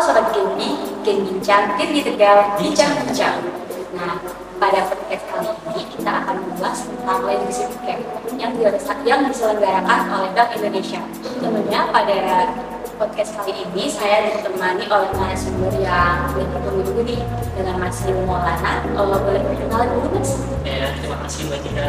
Halo Sobat Genbi, Gen Bincang, Gen di Tegal, Bincang Bincang. Nah, pada podcast kali ini kita akan membahas tentang leadership camp yang, yang diselenggarakan oleh Bank Indonesia. Tentunya pada podcast kali ini saya ditemani oleh narasumber yang lebih tunggu nih dengan Mas Maulana. Kalau boleh perkenalan dulu Mas. Ya, terima kasih Mbak Tina.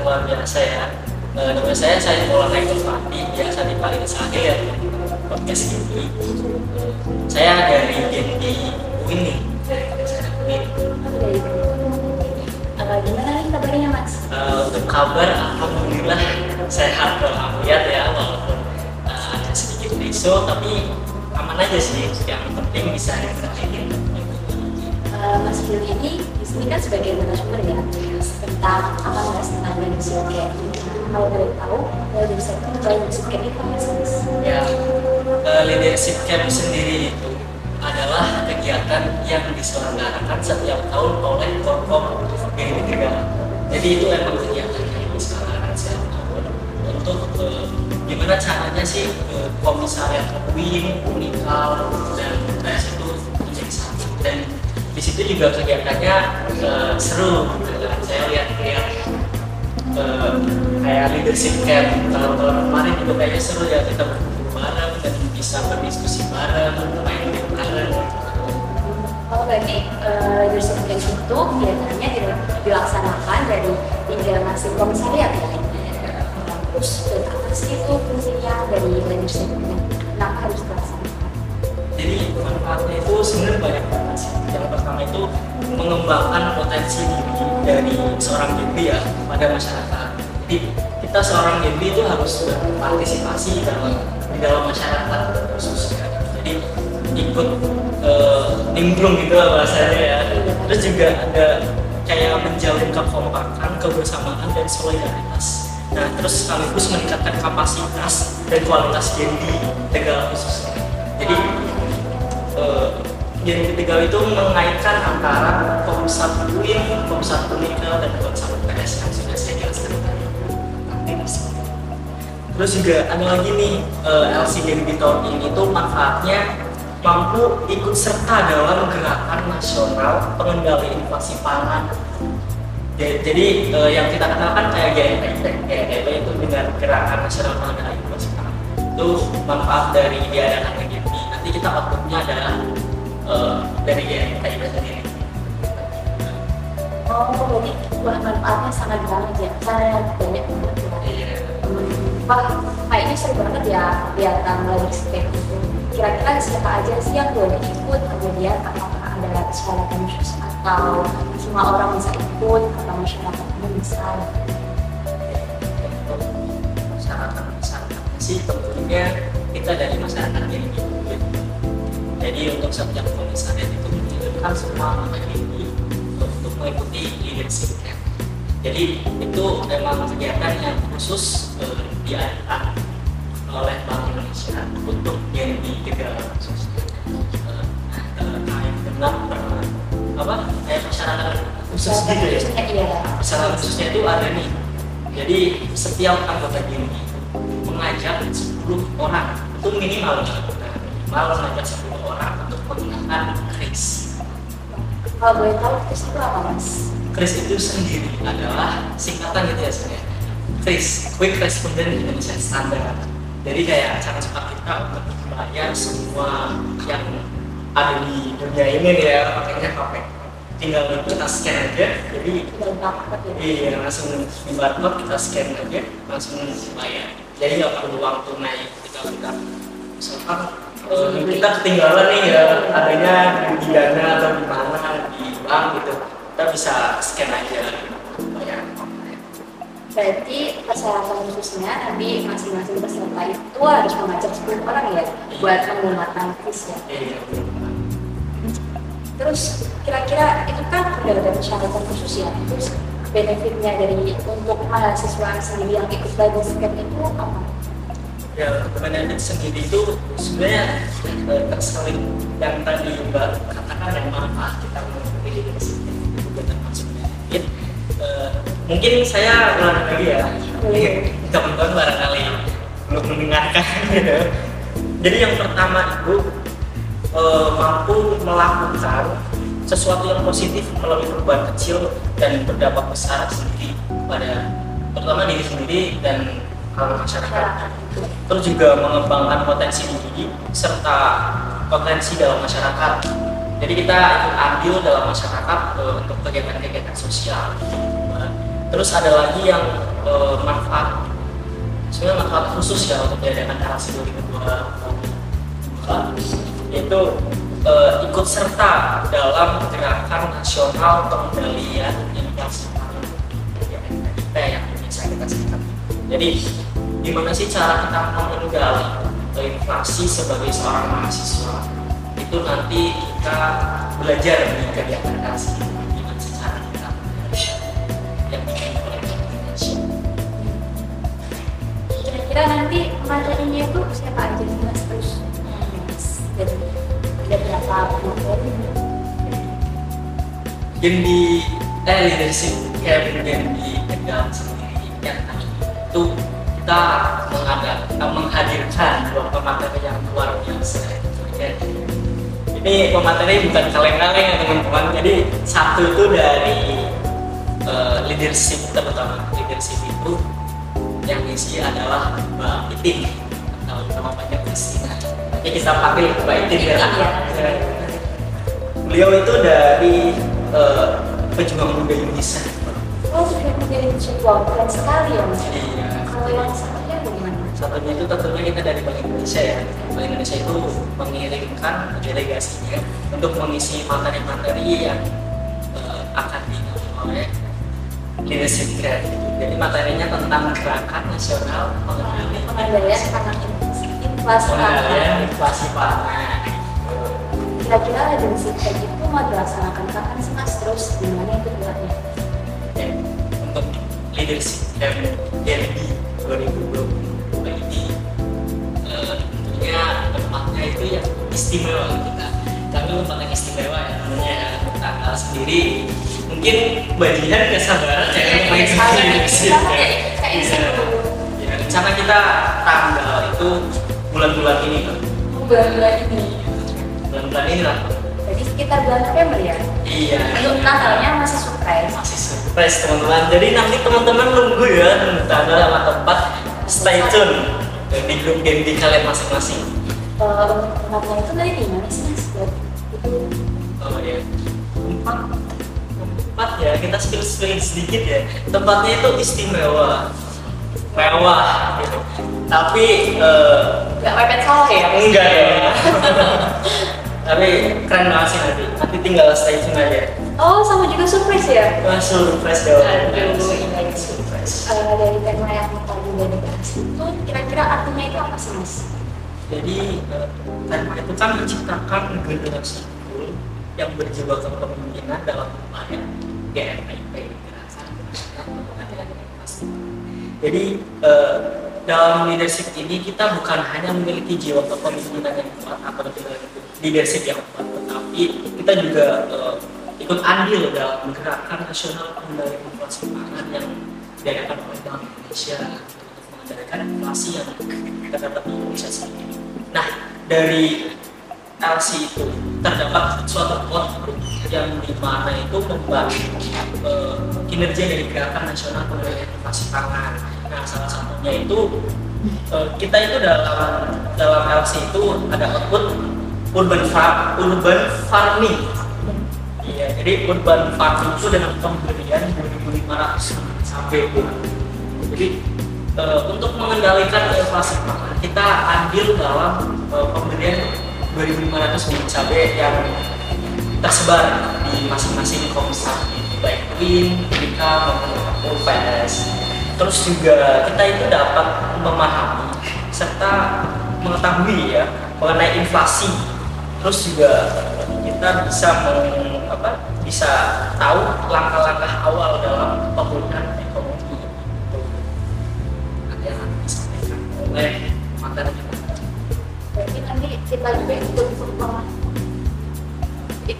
Luar biasa ya. Uh, nama saya saya Maulana Fatih, biasa dipanggil Sahil ya podcast ini. Saya dari Gendi UIN nih, dari. Dari uh, gimana nih kabarnya Mas? Uh, untuk kabar, alhamdulillah sehat walafiat ya, walaupun uh, ada sedikit isu, tapi aman aja sih. Yang penting bisa dikendalikan. Uh, Mas Gil ini di sini kan sebagai narasumber ya tentang apa mas tentang camp. Kalau boleh tahu camp itu apa sih? Mas? Ya, uh, leadership camp sendiri itu adalah kegiatan yang diselenggarakan setiap tahun oleh Korkom BNI Tegal. Jadi itu emang kegiatan yang diselenggarakan setiap tahun untuk uh, gimana caranya sih uh, komisariat UIN, Unikal, dan PS itu menjadi satu. Dan di situ juga kegiatannya uh, seru. Saya lihat-lihat uh, kayak leadership camp tahun-tahun kemarin juga kayaknya seru ya kita dan bisa berdiskusi bareng, main game bareng. Oh berarti uh, leadership camp itu biasanya dilaksanakan dari tiga masing komisariat ya? Terus dan apa sih itu fungsinya dari leadership? Kenapa harus dilaksanakan? Jadi manfaatnya itu sebenarnya banyak banget sih. Yang pertama itu mengembangkan potensi diri dari seorang Genbi ya pada masyarakat. Jadi kita seorang Genbi itu harus berpartisipasi dalam di dalam masyarakat khususnya. Jadi ikut uh, nimbrung gitu lah bahasanya ya. Terus juga ada kayak menjalin kekompakan, kebersamaan dan solidaritas. Nah, terus sekaligus meningkatkan kapasitas dan kualitas Genbi Tegal khususnya. Jadi uh, yang ketiga itu mengaitkan antara komsat UIN, komsat Unika, dan komsat PS Terus juga ada lagi nih uh, LCGNB tahun ini tuh manfaatnya mampu ikut serta dalam gerakan nasional pengendali inflasi pangan. Jadi uh, yang kita kenalkan kayak GNPIP, GNPIP itu dengan gerakan nasional pengendali inflasi pangan. Itu manfaat dari diadakan GNP. Nanti kita outputnya adalah uh, dari GNPIP sendiri. Oh, jadi wah manfaatnya sangat banget ya, sangat banyak. Wah, kayaknya seru banget ya kegiatan leadership camp itu. Kira-kira siapa aja sih yang boleh ikut? Kemudian apakah ada syarat khusus atau semua orang bisa ikut atau masyarakat umum bisa? Masyarakat-masyarakat sih tentunya kita dari masyarakat yang hidup. Jadi untuk setiap komisariat itu mengirimkan semua anak ini untuk mengikuti leadership camp. Jadi itu memang kegiatan yang khusus uh, diadakan oleh Bank Indonesia untuk uh, terkait dengan per- apa? Kayak persyaratan khusus gitu ya. Khususnya iya. persyaratan khususnya itu ada nih. Jadi setiap anggota GMI mengajak 10 orang. Itu minimal minimal mengajak 10 orang untuk menggunakan kris Kalau boleh tahu terus itu apa mas? kris itu sendiri adalah singkatan gitu ya sebenarnya kris quick responder Indonesia standar jadi kayak cara cepat kita untuk membayar semua yang ada di dunia ini nih ya pakainya pakai tinggal kita scan aja jadi ya. Iya, langsung di barcode kita scan aja, langsung bayar. Jadi nggak perlu uang tunai ketika kita misalkan eh, kita ketinggalan nih ya adanya di dana atau di mana di bank gitu, kita bisa scan aja. Berarti persyaratan khususnya nanti masing-masing peserta itu harus mengajak 10 orang ya buat menggunakan kris ya. Terus kira-kira itu kan udah ada persyaratan khusus ya. Terus benefitnya dari untuk mahasiswa sendiri yang ikut belajar skep itu apa? ya benefit sendiri itu sebenarnya eh, terselip yang tadi mbak katakan yang manfaat kita mungkin saya ulang lagi ya Boleh. teman-teman barangkali belum mendengarkan gitu Jadi yang pertama itu eh, mampu melakukan sesuatu yang positif melalui perubahan kecil dan berdampak besar sendiri pada terutama diri sendiri dan kalangan masyarakat. itu Terus juga mengembangkan potensi diri serta potensi dalam masyarakat. Jadi kita ikut andil dalam masyarakat eh, untuk kegiatan-kegiatan sosial. Terus ada lagi yang eh, manfaat. Sebenarnya manfaat khusus ya untuk diadakan narasi 2022 yaitu eh, ikut serta dalam gerakan nasional pengendalian inflasi pangan ya, kita yang bisa kita singkat. Jadi gimana sih cara kita mengendali inflasi sebagai seorang mahasiswa? Itu nanti kita belajar di kegiatan narasi. gimana kira-kira nanti materinya itu siapa aja nih mas? Terus dan ada berapa materi yang di eh leadership kayak yang di Tegal sendiri yang itu kita mengada, eh, menghadirkan dua pemateri yang luar biasa. Jadi, ini pemateri bukan kaleng-kaleng ya teman-teman. Jadi satu itu dari eh, leadership terutama leadership itu yang isi adalah Mbak Itin atau nama banyak Christina Oke kita panggil Mbak Itin ya Iya. beliau itu dari eh, pejuang muda Indonesia oh sudah menjadi sebuah keren sekali ya mas Iya. kalau yang satunya bagaimana Satunya itu tentunya kita dari Bank Indonesia ya. Bank Indonesia itu mengirimkan delegasinya untuk mengisi materi-materi yang eh, akan diambil oleh leadership grant. Jadi materinya tentang gerakan nasional pengendalian pengendalian karena inflasi pengendalian pangan. inflasi pangan. kira-kira leadership kayak gitu mau dilaksanakan kapan sih mas? Terus gimana itu buatnya? Ya, untuk leadership dan DLB 2022 ini eh, tentunya tempatnya itu yang istimewa kita. Kami tempat yang istimewa ya namanya ya tanggal sendiri mungkin bagian kesabaran ya yang main leadership ya. Iya. Rencana kita tanggal itu bulan-bulan ini Pak. bulan-bulan ini. Bulan-bulan ini lah jadi sekitar bulan November ya? Iya. Untuk Natalnya masih surprise. Masih surprise teman-teman. Jadi nanti teman-teman nunggu ya tanggal sama tempat. Stay tune di grup game di kalian masing-masing. Eh, untuk Natalnya itu dari mana sih mas? Itu oh ya tempat tempat ya kita spill spill sedikit ya. Tempatnya itu istimewa. Mewah gitu. Tapi eh, nggak mepet salah ya? Enggak ya. Tapi keren banget sih nanti. Nanti tinggal stay tune aja. Oh sama juga surprise ya? Wah, surprise dong. Aduh, iya. surprise. Eh, dari tema yang tadi udah dibahas itu kira-kira artinya itu apa sih mas? Jadi eh, tema itu kan menciptakan generasi yang berjiwa kepemimpinan dalam upaya Jadi eh, dalam leadership ini kita bukan hanya memiliki jiwa kepemimpinan yang kuat atau leadership yang kuat, tetapi kita juga eh, ikut andil dalam gerakan nasional pengendalian inflasi pangan yang diadakan oleh Bank Indonesia untuk mengendalikan inflasi yang terdapat di Indonesia sendiri. Nah, dari LC itu terdapat suatu output yang di mana itu membantu eh, kinerja dari gerakan nasional pengendalian inflasi pangan. Nah, salah satunya itu eh, kita itu dalam dalam LC itu ada output urban farm, urban farming. Iya, jadi urban farming itu dengan pemberian 2.500 sampai Jadi eh, untuk mengendalikan inflasi pangan kita ambil dalam eh, pemberian 2.500 bibit cabai yang tersebar di masing-masing komsat baik Win, Dika, maupun UPS. Terus juga kita itu dapat memahami serta mengetahui ya mengenai inflasi. Terus juga kita bisa meng, apa, bisa tahu langkah-langkah awal dalam pemulihan ekonomi. Itu ada yang oleh materi nanti kita juga ikut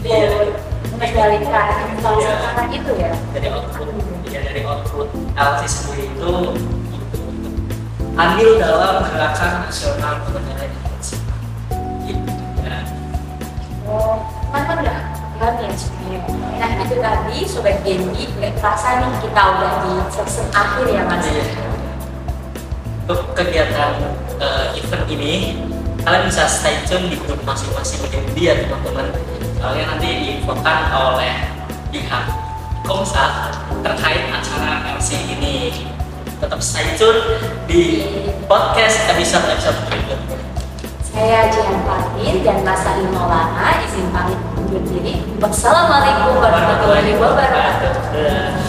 Gitu ya. untuk iya. itu ya? Dari output. Ya dari output. LT sendiri itu andil dalam gerakan nasional pengendalian inflasi gitu ya. Oh kan udah sebenarnya nah itu tadi sobat Gendi nggak terasa nih kita udah di season akhir ya mas? Iya. Untuk kegiatan uh, event ini kalian bisa stay tune di grup masing-masing Genbi ya teman-teman. Soalnya nanti diinfokan oleh pihak Komsat terkait acara LC ini. Tetap stay tune di podcast episode-episode berikutnya. Saya Jihan Fatin dan Mas Salim Maulana izin pamit undur diri. Wassalamualaikum warahmatullahi wabarakatuh.